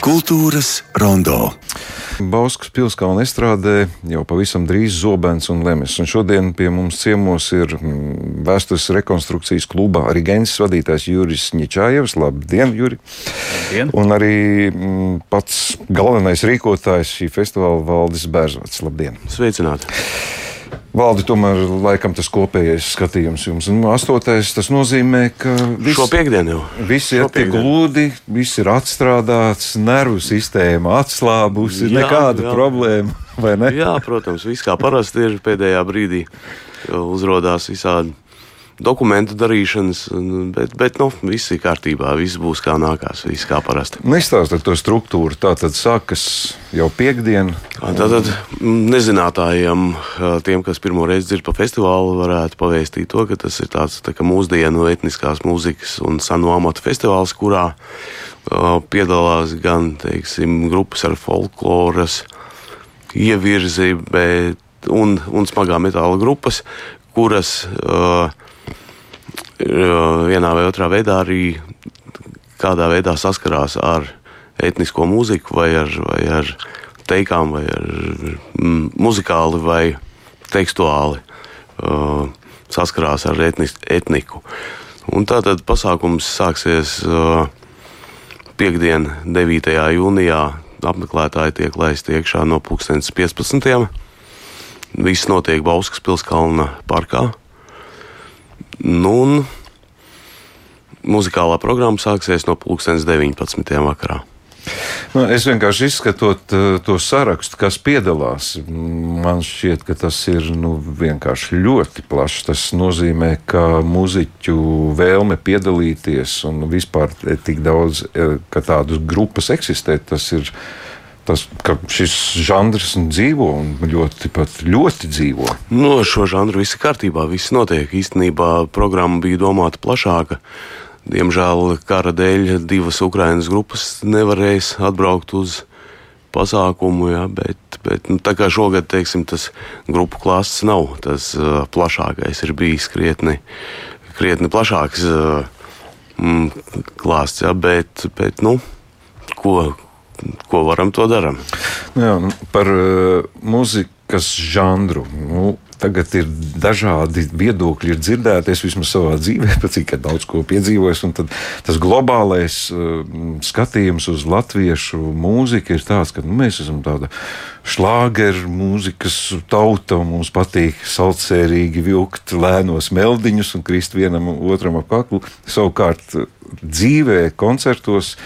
Kultūras rondo. Bauskas pilskalna estrādē jau pavisam drīz zobens un lemes. Un šodien pie mums ciemos ir mm, vēstures rekonstrukcijas kluba Rigens vadītājs Juris Ņečājevs. Labdien, Juri! Labdien. Un arī mm, pats galvenais rīkotājs šī festivāla Valdis Bērzots. Labdien! Sveicināti! Valdi, tomēr laikam tas kopējais skatījums jums. Un astotais tas nozīmē, ka viss, šo piekdienu jau. Viss ir tik gludi, viss ir atstrādāts, nervu sistēma atslābusi, jā, nekāda jā. problēma. Jā, protams, viss kā parasti ir pēdējā brīdī uzrādās visādi dokumentu darīšanas, bet, bet nu, viss ir kārtībā, viss būs kā nākās, viss kā parasti. Nestāstiet to struktūru. Tā tad sākas jau piekdiena. Tātad nezinātājiem, tiem, kas pirmo reizi dzird par festivālu, varētu pavēstīt to, ka tas ir tāds tā mūsdienu etniskās mūzikas un sanu amatu festivāls, kurā piedalās gan teiksim, grupas ar folkloras ievirzi, bet, un, un smagā metāla grupas, kuras uh, vienā vai otrā veidā arī kādā veidā saskarās ar etnisko mūziku, vai ar, vai ar teikām, vai ar mm, muzikāli vai tekstuāli uh, saskarās ar etnis, etniku. Un tātad pasākums sāksies uh, piekdien, 9. jūnijā. Apmeklētāji tiek laisti iekšā no 2015. Viss notiek Bauskas pilskalna parkā. Nu, muzikālā programma sāksies no 2019. vakarā. Nu, es vienkārši izskatot uh, to sarakstu, kas piedalās. Man šķiet, ka tas ir nu, vienkārši ļoti plašs. Tas nozīmē, ka muzeķu vēlme piedalīties un vispār tik daudz, eh, ka tādas grupas eksistē, tas ir tas, ka šis žanrs dzīvo un ļoti, ļoti dzīvo. No nu, šo žanru viss ir kārtībā, viss notiek. Īstenībā programma bija domāta plašāka. Diemžēl kara dēļ divas Ukraiņas grupas nevarēs atbraukt uz pasākumu, ja, bet, bet nu, tā kā šogad teiksim, tas grupu klāsts nav tas uh, plašākais, ir bijis krietni, krietni plašāks uh, mm, klāsts, ja, bet, bet nu, ko, ko varam, to darām. Jā, nu, par uh, mūzikas žanru. Nu, Tagad ir dažādi viedokļi, ir dzirdēti. Es vismaz savā dzīvē, cik daudz ko piedzīvojis. Tas globālais uh, skatījums uz latviešu mūziku ir tāds, ka nu, mēs esam tāda šlāgeru mūzikas tauta, mums patīk saucērīgi vilkt lēnos meldiņus un krist vienam otram ap kaklu. Savukārt dzīvē, koncertos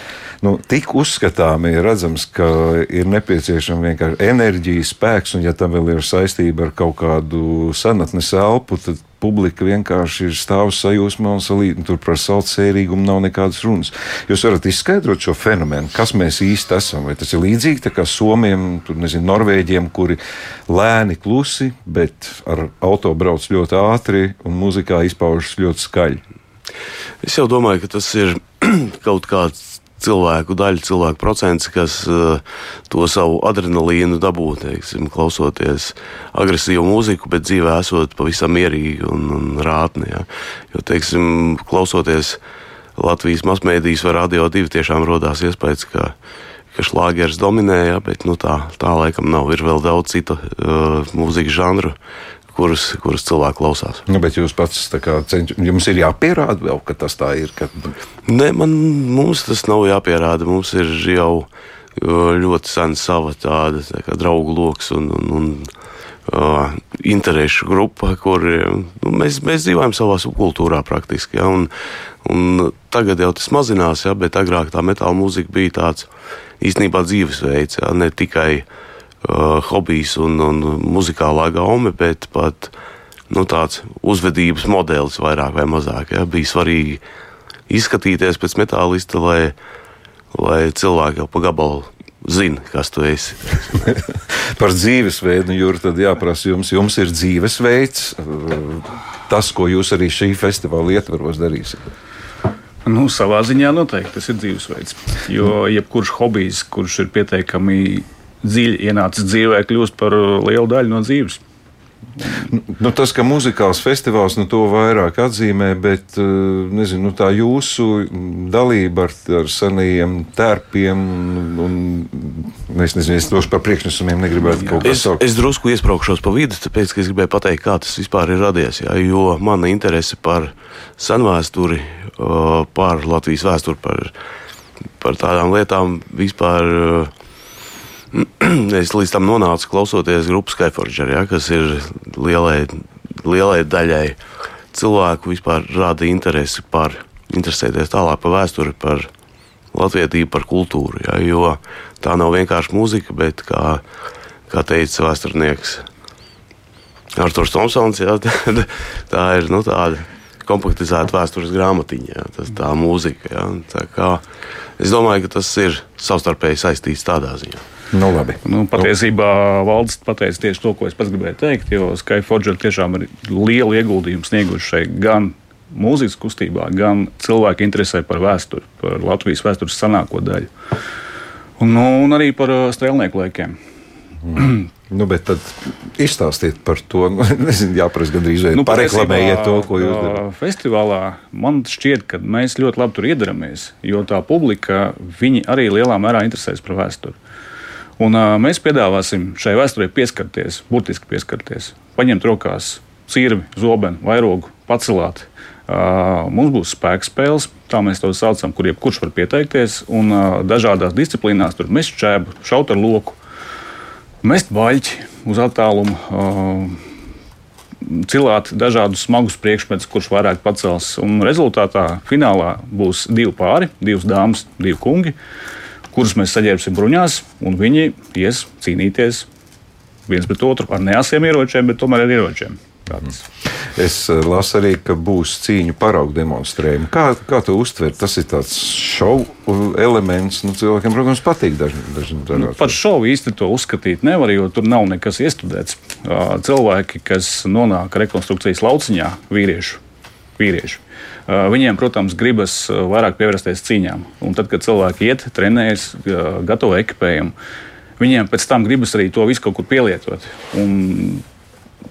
nu, tik uzskatāmi ir redzams, ka ir nepieciešama vienkārši enerģija, spēks, un ja tam vēl ir saistība ar kaut kādu senatnes elpu, tad publika vienkārši ir stāvus sajūsmā un salīd, tur par saucējīgumu nav nekādas runas. Jūs varat izskaidrot šo fenomenu, kas mēs īsti esam. Vai tas ir līdzīgi kā somiem, tur, nezinu, norvēģiem, kuri lēni, klusi, bet ar auto brauc ļoti ātri un muzikā izpaužas ļoti skaļi. Es jau domāju, ka tas ir kaut kāds cilvēku daļa, cilvēku procents, kas uh, to savu adrenalīnu dabū, teiksim, klausoties agresīvu mūziku, bet dzīvē esot pavisam mierīgi un, un rātni. Ja. Jo, teiksim, klausoties Latvijas masmēdijas vai radio divi, tiešām rodās iespējas, ka ka šlāgeris dominē, ja, bet nu, tā, tā laikam nav. Ir vēl daudz citu uh, mūzikas žanru, kurus, kurus cilvēki klausās. Nu, bet jūs pats cenš, jums ir jāpierāda vēl, ka tas tā ir. Ka... Nē, man, mums tas nav jāpierāda. Mums ir jau ļoti sena sava tāda tā draugu lokus un, un, un uh, interešu grupa, kur nu, mēs, mēs dzīvojam savā subkultūrā praktiski. Ja, un, un tagad jau tas mazinās, ja, bet agrāk tā metāla mūzika bija tāds īstenībā dzīvesveids, ja, ne tikai uh, uh, hobijs un, un muzikālā gaume, bet pat nu, tāds uzvedības modelis vairāk vai mazāk. Ja? Bija svarīgi izskatīties pēc metālista, lai, lai cilvēki jau pa gabalu zina, kas tu esi. Par dzīvesveidu, Jūra, tad jāprasa jums, jums ir dzīvesveids, tas, ko jūs arī šī festivāla ietvaros darīsiet. Nu, savā ziņā noteikti tas ir dzīvesveids. Jo jebkurš hobijs, kurš ir pietiekami dziļi ienācis dzīvē, kļūst par lielu daļu no dzīves. Nu, tas, ka muzikāls festivāls nu, to vairāk atzīmē, bet nezinu, nu, tā jūsu dalība ar, ar senajiem tērpiem, un es nezinu, es tos par priekšnesumiem negribētu kaut kā saukt. Es, es drusku iespraukšos pa vidu, tāpēc, ka es gribēju pateikt, kā tas vispār ir radies, jā, jo mana interese par senvēsturi, par Latvijas vēsturi, par, par tādām lietām vispār es līdz tam nonācu klausoties grupas Skyforger, ja, kas ir lielai, lielai daļai cilvēku vispār rada interesi par, interesēties tālāk par vēsturi, par latvietību, par kultūru. Ja, jo tā nav vienkārši mūzika, bet, kā, kā teica vēsturnieks Arthurs Tomsons, ja, tā ir nu, tāda kompaktizēta vēstures grāmatiņa, ja, tas, tā mūzika. Ja, tā kā, es domāju, ka tas ir savstarpēji saistīts tādā ziņā. Nu, labi. nu, patiesībā valsts pateica tieši to, ko es pats gribēju teikt, jo Skyforger tiešām ir lielu ieguldījumu snieguši šeit gan mūzikas kustībā, gan cilvēku interesē par vēsturi, par Latvijas vēstures senāko daļu. Un, nu, un arī par uh, strēlnieku laikiem. Mm. nu, bet tad izstāstiet par to. Nu, nezinu, jāprasa gandrīz vai nu, pareklamējiet to, ko jūs darāt. Uh, festivālā man šķiet, ka mēs ļoti labi tur iedaramies, jo tā publika arī lielā mērā interesēs par vēsturi. Un, uh, mēs piedāvāsim šai vēsturē pieskarties, burtiski pieskarties, paņemt rokās cirvi, zobenu, vairogu, pacelāt. Uh, mums būs spēka spēles, tā mēs to saucam, kur jebkurš var pieteikties. Un uh, dažādās disciplīnās tur mest čēbu, šaut ar loku, mest baļķi uz attālumu. Uh, Cilāt dažādus smagus priekšmetus, kurš vairāk pacels. Un rezultātā finālā būs divi pāri, divas dāmas, divi kungi. Uh, kurus mēs saģērbsim bruņās, un viņi ies cīnīties viens pret otru ar neasiem ieročiem, bet tomēr ar ieročiem. Tāds. Es eh, lasu arī, ka būs cīņu paraugu demonstrējumi. Kā, kā tu uztver? Tas ir tāds šovu elements. Nu, cilvēkiem, protams, patīk daži, daži nu, par šovu īsti to uzskatīt nevar, jo tur nav nekas iestudēts. Cilvēki, kas nonāk rekonstrukcijas lauciņā, vīrieši, vīrieši Viņiem, protams, gribas vairāk pievērsties cīņām. Un tad, kad cilvēki iet, trenējas, gatavo ekipējumu, viņiem pēc tam gribas arī to visu kaut kur pielietot. Un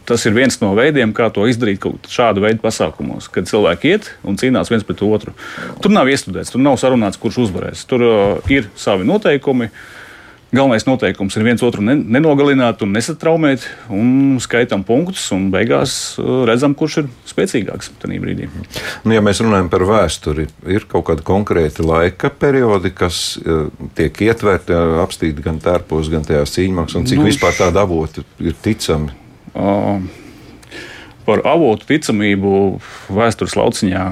tas ir viens no veidiem, kā to izdarīt šādu veidu pasākumos, kad cilvēki iet un cīnās viens pret otru. Tur nav iestudēts, tur nav sarunāts, kurš uzvarēs. Tur ir savi noteikumi. Uh, Galvenais noteikums ir viens otru nenogalināt un nesatraumēt, un skaitām punktus, un beigās uh, redzam, kurš ir spēcīgāks tajā brīdī. Nu, ja mēs runājam par vēsturi, ir kaut kāda konkrēta laika periodi, kas uh, tiek ietverti, uh, apstīti gan tērpos, gan tajās cīņās, un cik nu, vispār tāda avota ir ticami? Uh, par avotu ticamību vēstures lauciņā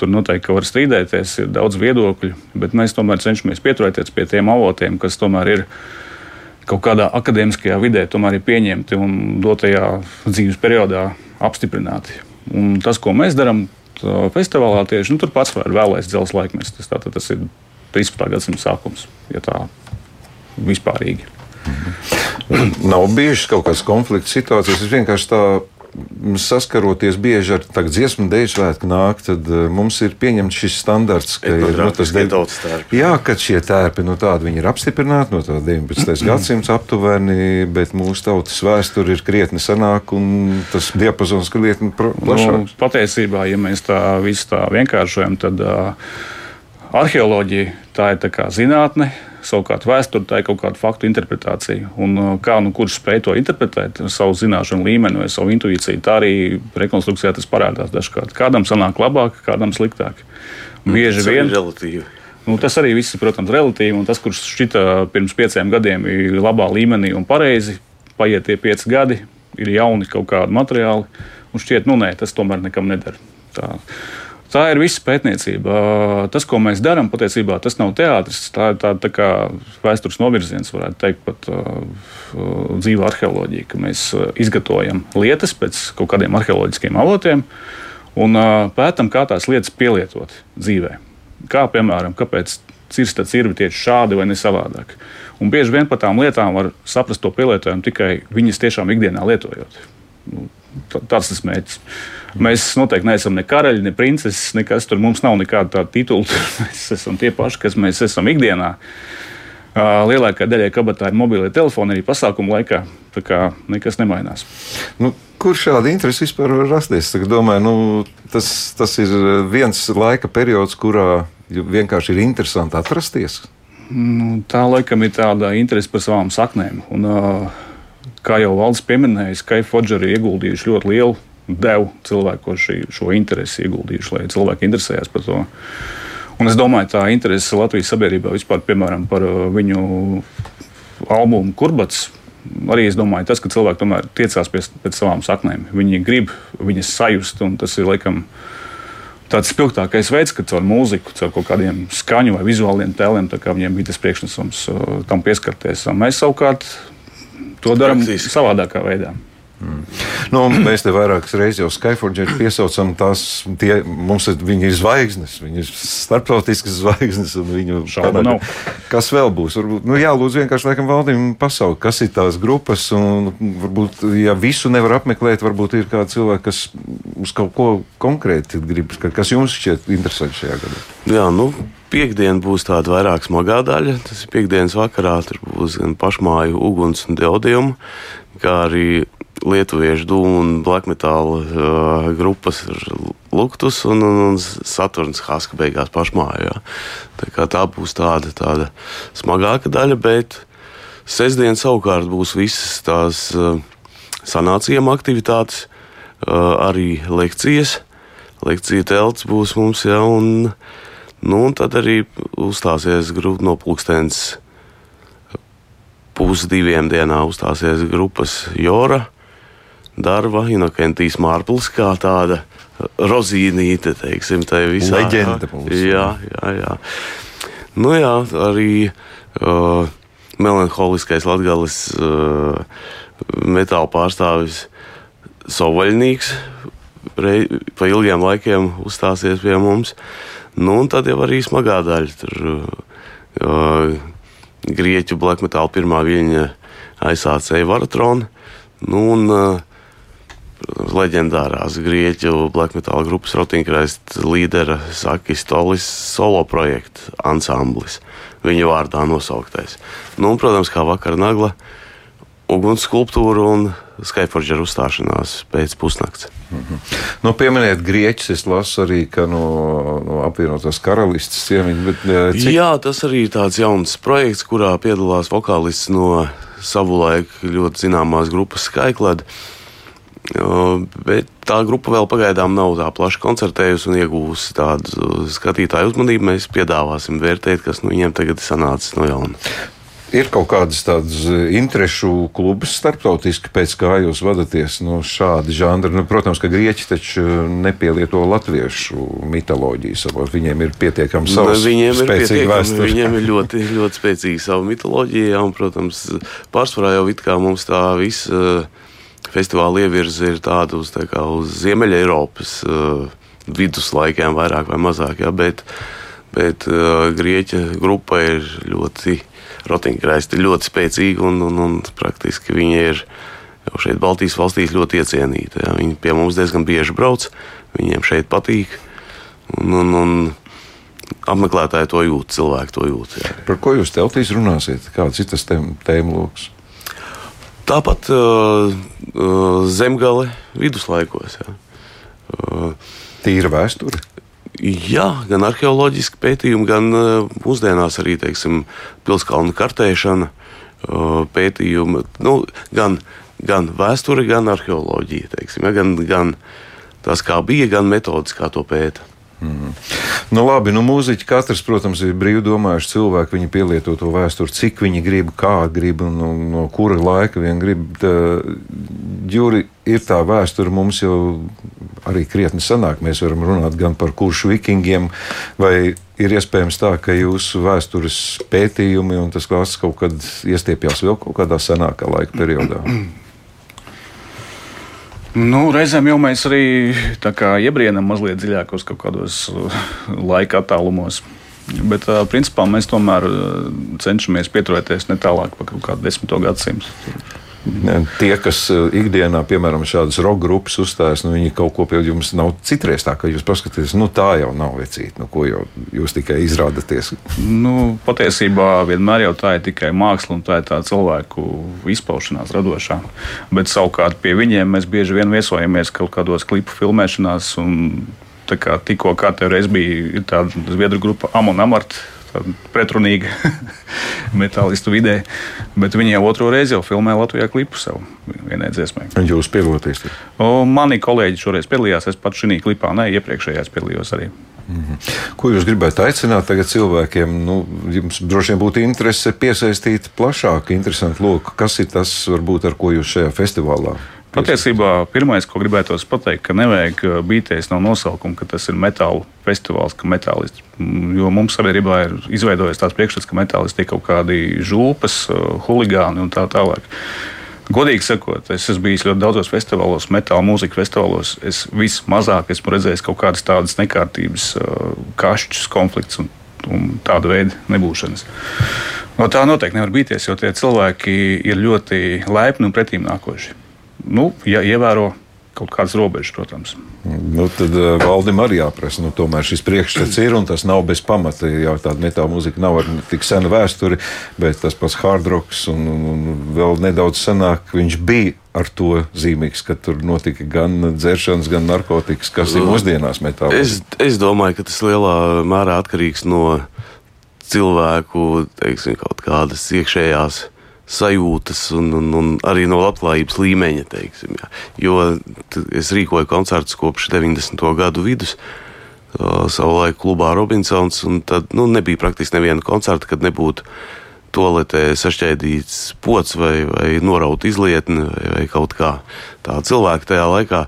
Tur noteikti var strīdēties, ir daudz viedokļu, bet mēs tomēr cenšamies pieturēties pie tiem avotiem, kas tomēr ir kaut kādā akadēmiskajā vidē ir pieņemti un dotajā dzīves periodā apstiprināti. Un tas, ko mēs darām festivālā, tieši nu, tur pats var vēlēties dzelzceļa laikmets. Tas, tātad, tas ir 13. gadsimta sākums, ja tā vispārīgi. Nav bijušas kaut kādas konflikta situācijas. Es vienkārši tā saskaroties bieži ar tādu dziesmu dēļu svētku nāk, tad uh, mums ir pieņemts šis standarts, ka ir nu, tas tautas tērpi. Jā, ka šie tērpi nu, tādi ir apstiprināti no 19. gadsimta aptuveni, bet mūsu tautas vēsture ir krietni senāka un tas diapazons krietni plašāks. Nu, patiesībā, ja mēs tā visu tā vienkāršojam, tad uh, arheoloģija tā ir tā zinātne Savukārt vēsture tā ir kaut kāda faktu interpretācija. Un, uh, kā nu kurš spēj to interpretēt ar savu zināšanu līmeni vai savu intuīciju, tā arī rekonstrukcijā tas parādās dažkārt. Kādam sanāk labāk, kādam sliktāk. Mm, Bieži vien relatīvi. Nu, tas arī viss ir, protams, relatīvi. Un tas, kurš šķita pirms pieciem gadiem ir labā līmenī un pareizi, paiet tie pieci gadi, ir jauni kaut kādi materiāli. Un šķiet, nu nē, tas tomēr nekam nedara. Tā. Tā ir visa pētniecība. Tas, ko mēs darām, patiesībā tas nav teātris. Tā ir tāda tā kā vēstures novirziens, varētu teikt, pat uh, dzīva arheoloģija, ka mēs izgatavojam lietas pēc kaut kādiem arheoloģiskiem avotiem un uh, pētām, kā tās lietas pielietot dzīvē. Kā piemēram, kāpēc cirsta cirvi tieši šādi vai ne savādāk. Un bieži vien par tām lietām var saprast to pielietojumu tikai viņas tiešām ikdienā lietojot. Nu, tāds ir mērķis. Mēs noteikti neesam ne karaļi, ne princeses, nekas tur mums nav nekāda tāda titula. Mēs esam tie paši, kas mēs esam ikdienā. Lielākā daļa kabatā ir mobilie telefoni arī pasākumu laikā. Tā kā nekas nemainās. Nu, kur šāda interese vispār var rasties? Es domāju, nu, tas, tas ir viens laika periods, kurā vienkārši ir interesanti atrasties. Nu, tā laikam ir tāda interese par savām saknēm. Un, kā jau valsts pieminēja, Skype Fodžeri ieguldījuši ļoti lielu devu cilvēku šī, šo interesi ieguldījuši, lai cilvēki interesējās par to. Un es domāju, tā interese Latvijas sabiedrībā vispār, piemēram, par uh, viņu albumu Kurbats. Arī es domāju, tas, ka cilvēki tomēr tiecās pēc, pēc savām saknēm. Viņi grib viņas sajust, un tas ir laikam tāds spilgtākais veids, ka caur mūziku, caur kaut kādiem skaņu vai vizuāliem tēliem, viņiem bija tas priekšnesums uh, tam pieskarties. Mēs savukārt to darām savādākā veidā. Mm. Nu, mēs te vairākas reizes jau Skyforģēru piesaucam tās, tie, mums ir, viņi ir zvaigznes, viņi ir starptautiskas zvaigznes, un viņu šaubu nav. Kas vēl būs? Varbūt, nu jā, lūdzu vienkārši laikam valdīm pasaukt, kas ir tās grupas, un varbūt, ja visu nevar apmeklēt, varbūt ir kādi cilvēki, kas uz kaut ko konkrēti grib, kas jums šķiet interesanti šajā gadā. Jā, nu. Piektdiena būs tāda vairāk smagā daļa. Tas ir piekdienas vakarā. Tur būs gan pašmāju uguns un deodījuma, kā arī lietuviešu dūmu un black metal uh, grupas Luktus un, un, un Saturns Haska beigās pašmājā. Tā, tā būs tāda, tāda smagāka daļa, bet sestdien savukārt būs visas tās uh, sanācijām aktivitātes, uh, arī lekcijas. Lekcija telts būs mums, jā, un, nu, un tad arī uzstāsies grupa no pulkstens pusdiviem dienā uzstāsies grupas Jora darba, Inokentijas Mārpils kā tāda rozīnīte, teiksim, tā ir visā. Leģenda mums. Jā, jā, jā. Nu jā, arī uh, melanholiskais latgalis uh, metāla pārstāvis Sovaļnīgs rei, pa ilgiem laikiem uzstāsies pie mums. Nu, un tad jau arī smagā daļa. Tur uh, grieķu black metal pirmā viļņa aizsācēja Varatrona. Nu, un, uh, leģendārās grieķu black metal grupas Rotinkraist līdera Sakis Tolis solo projekta ansamblis. Viņa vārdā nosauktais. Nu, un, protams, kā vakar nagla, uguns skulptūra un Skyforger uzstāšanās pēc pusnakts. Mm -hmm. nu, pieminiet, grieķis. Es lasu arī, ka no, no apvienotās karalistes ciemiņa. Bet, cik... Jā, tas arī ir tāds jauns projekts, kurā piedalās vokālists no savulaik ļoti zināmās grupas Skyklad. Bet tā grupa vēl pagaidām nav tā plaši koncertējusi un iegūsi tādu skatītāju uzmanību. Mēs piedāvāsim vērtēt, kas nu viņiem tagad ir sanācis no jauna. Ir kaut kādas tādas interešu klubas starptautiski, pēc kā jūs vadāties no šāda žanra. Nu, protams, ka grieķi taču nepielieto latviešu mitoloģiju savos. Viņiem ir pietiekami savs nu, viņiem ir vēsture. Viņiem ir ļoti, ļoti spēcīga sava mitoloģija, un, protams, pārsvarā jau it kā mums tā visa festivāla ievirze ir tāda uz, tā kā, uz Ziemeļa Eiropas uh, viduslaikiem, vairāk vai mazāk. Ja, bet bet uh, Grieķa grupa ir ļoti, Rotingraisti ļoti spēcīga un, un, un praktiski viņi ir jau šeit Baltijas valstīs ļoti iecienīti. Ja. Viņi pie mums diezgan bieži brauc, viņiem šeit patīk. Un, un, un, apmeklētāji to jūt, cilvēki to jūt. Jā. Par ko jūs teltīs runāsiet? Kāds ir tas tēmu lokus? Tāpat uh, zemgale viduslaikos. Jā. Uh, Tīra vēsture. Jā, gan arheoloģiski pētījumi, gan uh, mūsdienās arī teiksim, pilskalnu kartēšana, uh, pētījumi, nu, gan, gan vēsture, gan arheoloģija, teiksim, ja, gan, gan tas, kā bija, gan metodas, kā to pēta. Mm. Nu, labi, nu, mūziķi katrs, protams, ir brīvi domājuši cilvēki. Viņi pielieto to vēsturi, cik viņi grib, kā grib un no, no kura laika vien grib. Tā, Jūri, ir tā vēsture mums jau arī krietni senāk. Mēs varam runāt gan par kuršu vikingiem, vai ir iespējams tā, ka jūsu vēstures pētījumi un tas klāsts kaut kad iestiepjas vēl kaut kādā senākā laika periodā. Nu, reizēm jau mēs arī iebrienam mazliet dziļāk uz kaut kādos uh, laika attālumos. Bet, uh, principā, mēs tomēr uh, cenšamies pieturēties ne tālāk par kaut kādu desmito gadsimtu. Tie, kas uh, ikdienā, piemēram, šādas roka grupas uzstājas, nu, viņi kaut ko pie jums nav citreiz tā, ka jūs paskatāties, nu tā jau nav vecīta, nu ko jau jūs tikai izrādaties. Nu, patiesībā vienmēr jau tā ir tikai māksla un tā ir tā cilvēku izpaušanās radošā. Bet savukārt pie viņiem mēs bieži vien viesojamies kaut kādos klipu filmēšanās. Kā, tikko kā tev reiz bija tāda zviedru grupa Amon Amart, pretrunīga metālistu vidē. Bet viņi jau otro reizi jau filmē Latvijā klipu sev vienai dziesmai. Jūs piedalāties? Mani kolēģi šoreiz piedalījās. Es pats šajā klipā, ne iepriekšējās piedalījos arī. Mm -hmm. Ko jūs gribētu aicināt tagad cilvēkiem? Nu, jums droši vien būtu interese piesaistīt plašāku, interesantu loku. Kas ir tas, varbūt, ar ko jūs šajā festivālā Patiesībā pirmais, ko gribētos pateikt, ka nevajag uh, bīties no nosaukuma, ka tas ir metāla festivāls, ka metālists. Mm, jo mums sabiedrībā ir izveidojies tāds priekšstats, ka metālisti ir kaut kādi žulpas, uh, huligāni un tā tālāk. Godīgi sakot, es esmu bijis ļoti daudzos festivālos, metāla mūzikas festivālos. Es vismazāk esmu redzējis kaut kādas tādas nekārtības, uh, kašķus, konflikts un, un tāda veida nebūšanas. No tā noteikti nevar bīties, jo tie cilvēki ir ļoti laipni un pretīm nākoši nu, ja ievēro kaut kādas robežas, protams. Nu, tad uh, valdim arī jāprasa. Nu, tomēr šis priekšstats ir un tas nav bez pamata. Jau tāda metāla mūzika nav ar tik senu vēsturi, bet tas pats hard rocks un, un, un vēl nedaudz senāk viņš bija ar to zīmīgs, ka tur notika gan dzeršanas, gan narkotikas, kas ir mūsdienās metāla. Es, es domāju, ka tas lielā mērā atkarīgs no cilvēku teiksim, kaut kādas iekšējās sajūtas un, un, un arī no labklājības līmeņa. Teiksim, jā. jo es rīkoju koncertus kopš 90. gadu vidus. Savulaik klubā Robinsons, un tad nu, nebija praktiski neviena koncerta, kad nebūtu toaletē sašķēdīts pots vai, vai noraut izlietni vai, vai kaut kā tāda. Cilvēki tajā laikā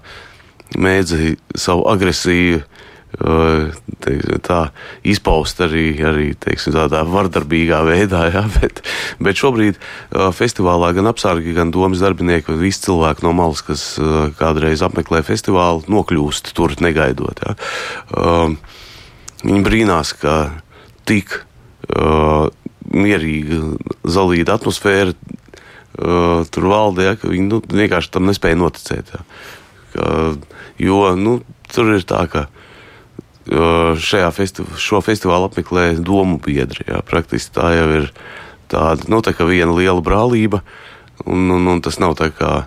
mēdza savu agresiju teiksim, tā, izpaust arī, arī teiksim, tādā vardarbīgā veidā. Jā, bet, bet šobrīd festivālā gan apsargi, gan domas darbinieki, gan visi cilvēki no malas, kas kādreiz apmeklē festivālu, nokļūst tur negaidot. Jā. Viņi brīnās, ka tik uh, mierīga, zelīta atmosfēra uh, tur valdē, ja, ka viņi nu, vienkārši tam nespēja noticēt. Ja. Ka, jo nu, tur ir tā, ka šajā festivālā, šo festivālu apmeklē domu biedri. Jā, praktiski tā jau ir tāda nu, tā viena liela brālība, un, un, un tas nav tā kā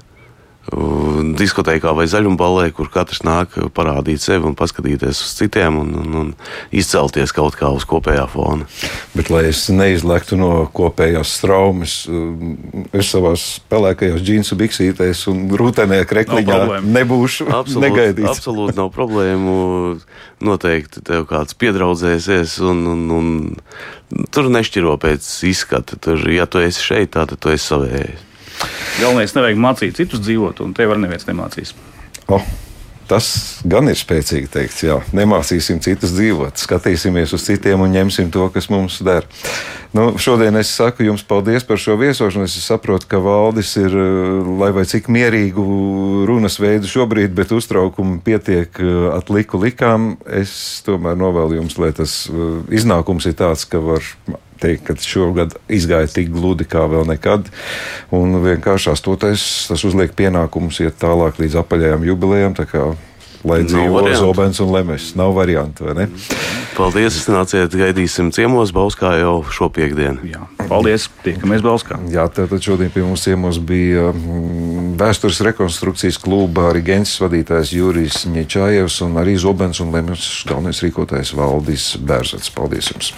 diskotēkā vai zaļumballē, kur katrs nāk parādīt sevi un paskatīties uz citiem un, un, un izcelties kaut kā uz kopējā fona. Bet, lai es neizlektu no kopējās traumas, es savā pelēkajos džinsu biksītēs un rūtenē krekliņā nav nebūšu absolūt, negaidīts. Absolūti nav problēmu. Noteikti tev kāds piedraudzēsies un, un, un tur nešķiro pēc izskata. Tur, ja tu esi šeit, tad tu esi savējais. Galvenais nevajag mācīt citus dzīvot, un tev arī neviens nemācīs. Oh. Tas gan ir spēcīgi teikts, jā. Nemācīsim citus dzīvot, skatīsimies uz citiem un ņemsim to, kas mums der. Nu, šodien es saku jums paldies par šo viesošanu. Es saprotu, ka valdis ir, lai vai cik mierīgu runas veidu šobrīd, bet uztraukumu pietiek atliku likām. Es tomēr novēlu jums, lai tas eh, iznākums ir tāds, ka var teikt, ka šogad izgāja tik gludi kā vēl nekad. Un vienkārši astotais tas uzliek pienākumus iet tālāk līdz apaļajām jubilejām. Lai dzīvo Zobens un Lemes. Nav variantu, vai ne? Paldies, nāciet, gaidīsim ciemos Bauskā jau šo piekdienu. Jā, paldies, tiekamies Bauskā. Jā, tātad šodien pie mums ciemos bija mm, vēstures rekonstrukcijas kluba arī Gensis vadītājs Jurijs Ņečājevs un arī Zobens un Lemes galvenais rīkotājs Valdis Bērzats. Paldies jums!